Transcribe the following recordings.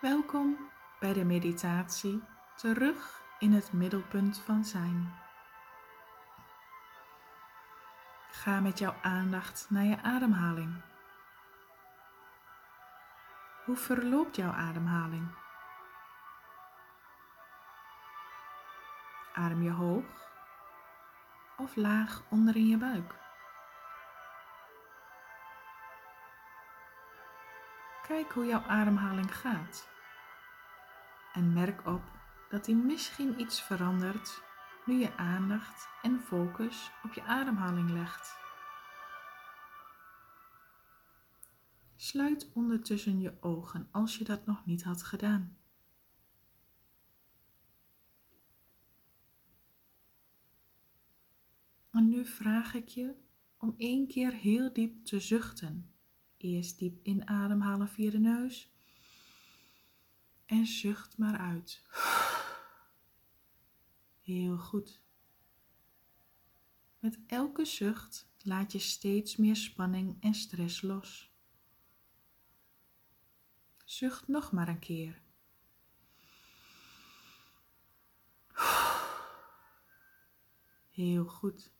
Welkom bij de meditatie terug in het middelpunt van zijn. Ga met jouw aandacht naar je ademhaling. Hoe verloopt jouw ademhaling? Adem je hoog of laag onder in je buik? Kijk hoe jouw ademhaling gaat. En merk op dat die misschien iets verandert nu je aandacht en focus op je ademhaling legt. Sluit ondertussen je ogen als je dat nog niet had gedaan. En nu vraag ik je om één keer heel diep te zuchten. Eerst diep inademhalen via de neus en zucht maar uit. Heel goed. Met elke zucht laat je steeds meer spanning en stress los. Zucht nog maar een keer. Heel goed.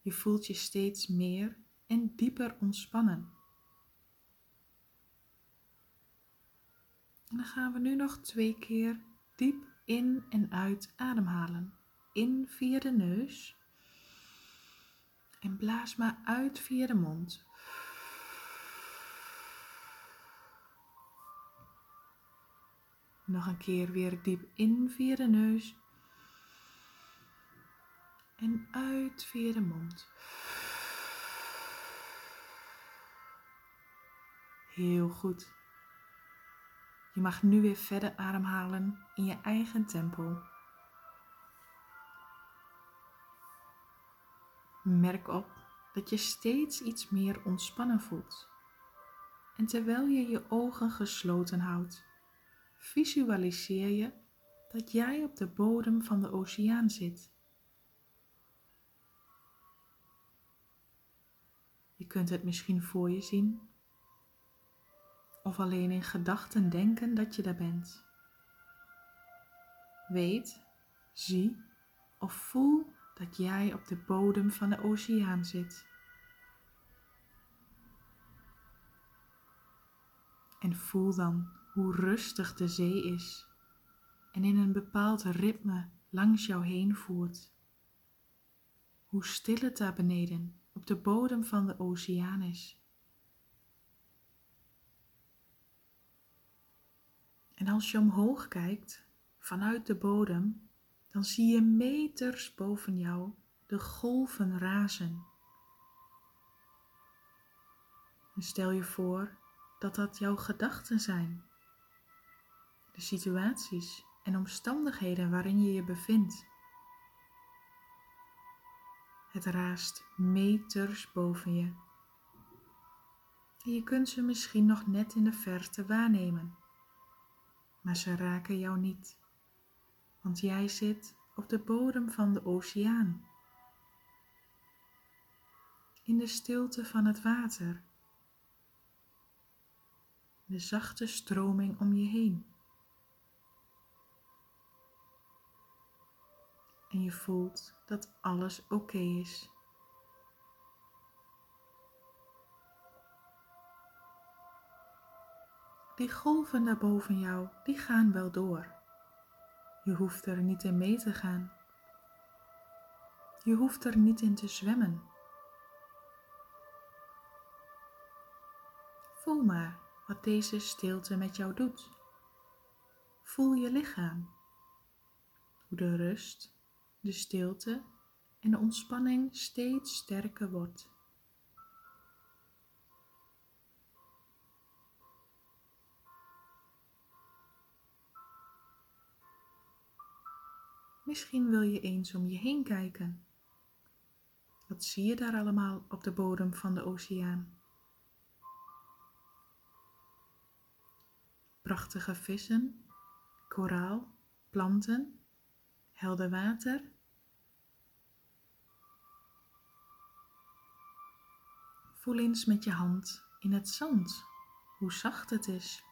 Je voelt je steeds meer en dieper ontspannen. En dan gaan we nu nog twee keer diep in en uit ademhalen. In via de neus. En blaas maar uit via de mond. Nog een keer weer diep in via de neus. En uit via de mond. Heel goed. Je mag nu weer verder ademhalen in je eigen tempo. Merk op dat je steeds iets meer ontspannen voelt. En terwijl je je ogen gesloten houdt, visualiseer je dat jij op de bodem van de oceaan zit. Je kunt het misschien voor je zien of alleen in gedachten denken dat je daar bent. Weet, zie of voel dat jij op de bodem van de oceaan zit. En voel dan hoe rustig de zee is en in een bepaald ritme langs jou heen voert. Hoe stil het daar beneden op de bodem van de oceaan is. En als je omhoog kijkt vanuit de bodem, dan zie je meters boven jou de golven razen. En stel je voor dat dat jouw gedachten zijn, de situaties en omstandigheden waarin je je bevindt. Het raast meters boven je. En je kunt ze misschien nog net in de verte waarnemen maar ze raken jou niet, want jij zit op de bodem van de oceaan. In de stilte van het water, de zachte stroming om je heen. En je voelt dat alles oké is. Die golven daar boven jou, die gaan wel door. Je hoeft er niet in mee te gaan. Je hoeft er niet in te zwemmen. Voel maar wat deze stilte met jou doet. Voel je lichaam. Hoe de rust, de stilte en de ontspanning steeds sterker wordt. Misschien wil je eens om je heen kijken. Wat zie je daar allemaal op de bodem van de oceaan? Prachtige vissen, koraal, planten, helder water. Voel eens met je hand in het zand hoe zacht het is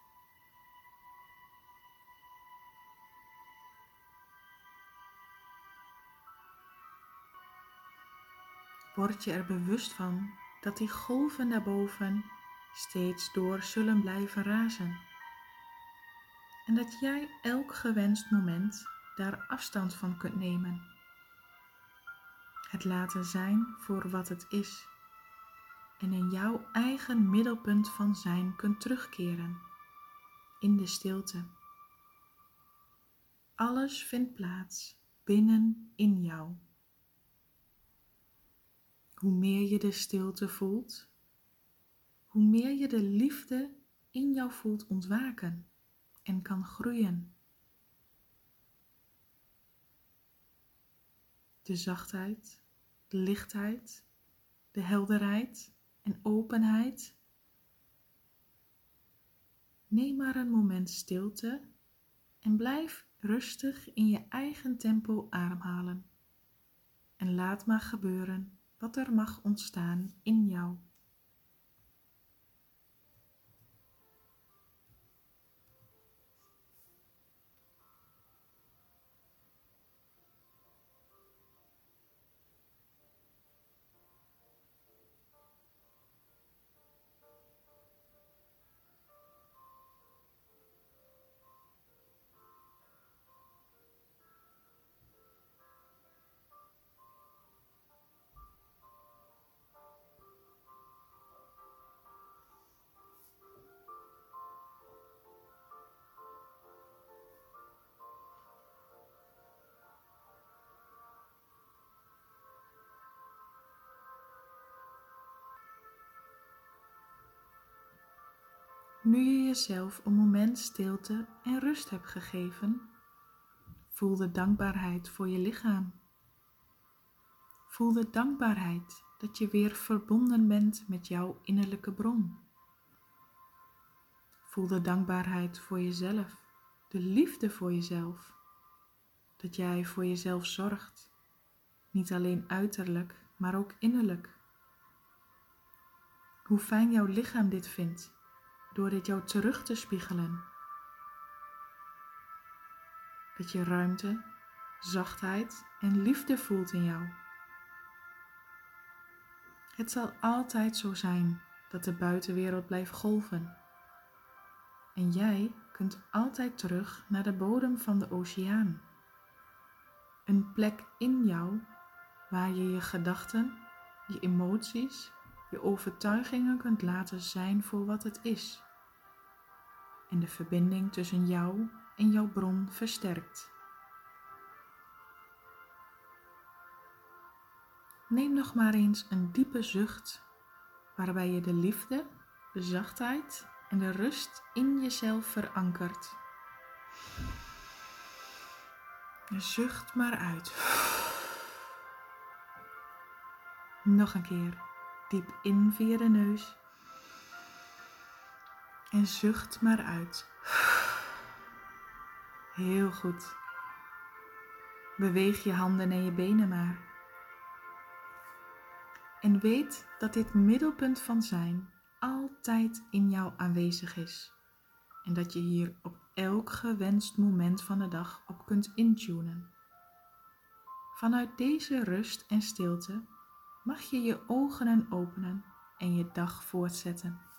word je er bewust van dat die golven daarboven steeds door zullen blijven razen. En dat jij elk gewenst moment daar afstand van kunt nemen. Het laten zijn voor wat het is. En in jouw eigen middelpunt van zijn kunt terugkeren. In de stilte. Alles vindt plaats binnen in jou. Hoe meer je de stilte voelt, hoe meer je de liefde in jou voelt ontwaken en kan groeien. De zachtheid, de lichtheid, de helderheid en openheid. Neem maar een moment stilte en blijf rustig in je eigen tempo ademhalen. En laat maar gebeuren wat er mag ontstaan in jou. Nu je jezelf een moment stilte en rust hebt gegeven, voel de dankbaarheid voor je lichaam. Voel de dankbaarheid dat je weer verbonden bent met jouw innerlijke bron. Voel de dankbaarheid voor jezelf, de liefde voor jezelf, dat jij voor jezelf zorgt, niet alleen uiterlijk, maar ook innerlijk. Hoe fijn jouw lichaam dit vindt door dit jou terug te spiegelen. Dat je ruimte, zachtheid en liefde voelt in jou. Het zal altijd zo zijn dat de buitenwereld blijft golven. En jij kunt altijd terug naar de bodem van de oceaan. Een plek in jou waar je je gedachten, je emoties je overtuigingen kunt laten zijn voor wat het is. En de verbinding tussen jou en jouw bron versterkt. Neem nog maar eens een diepe zucht waarbij je de liefde, de zachtheid en de rust in jezelf verankert. Zucht maar uit. Nog een keer. Diep in via de neus. En zucht maar uit. Heel goed. Beweeg je handen en je benen maar. En weet dat dit middelpunt van zijn altijd in jou aanwezig is. En dat je hier op elk gewenst moment van de dag op kunt intunen. Vanuit deze rust en stilte mag je je ogen openen en je dag voortzetten.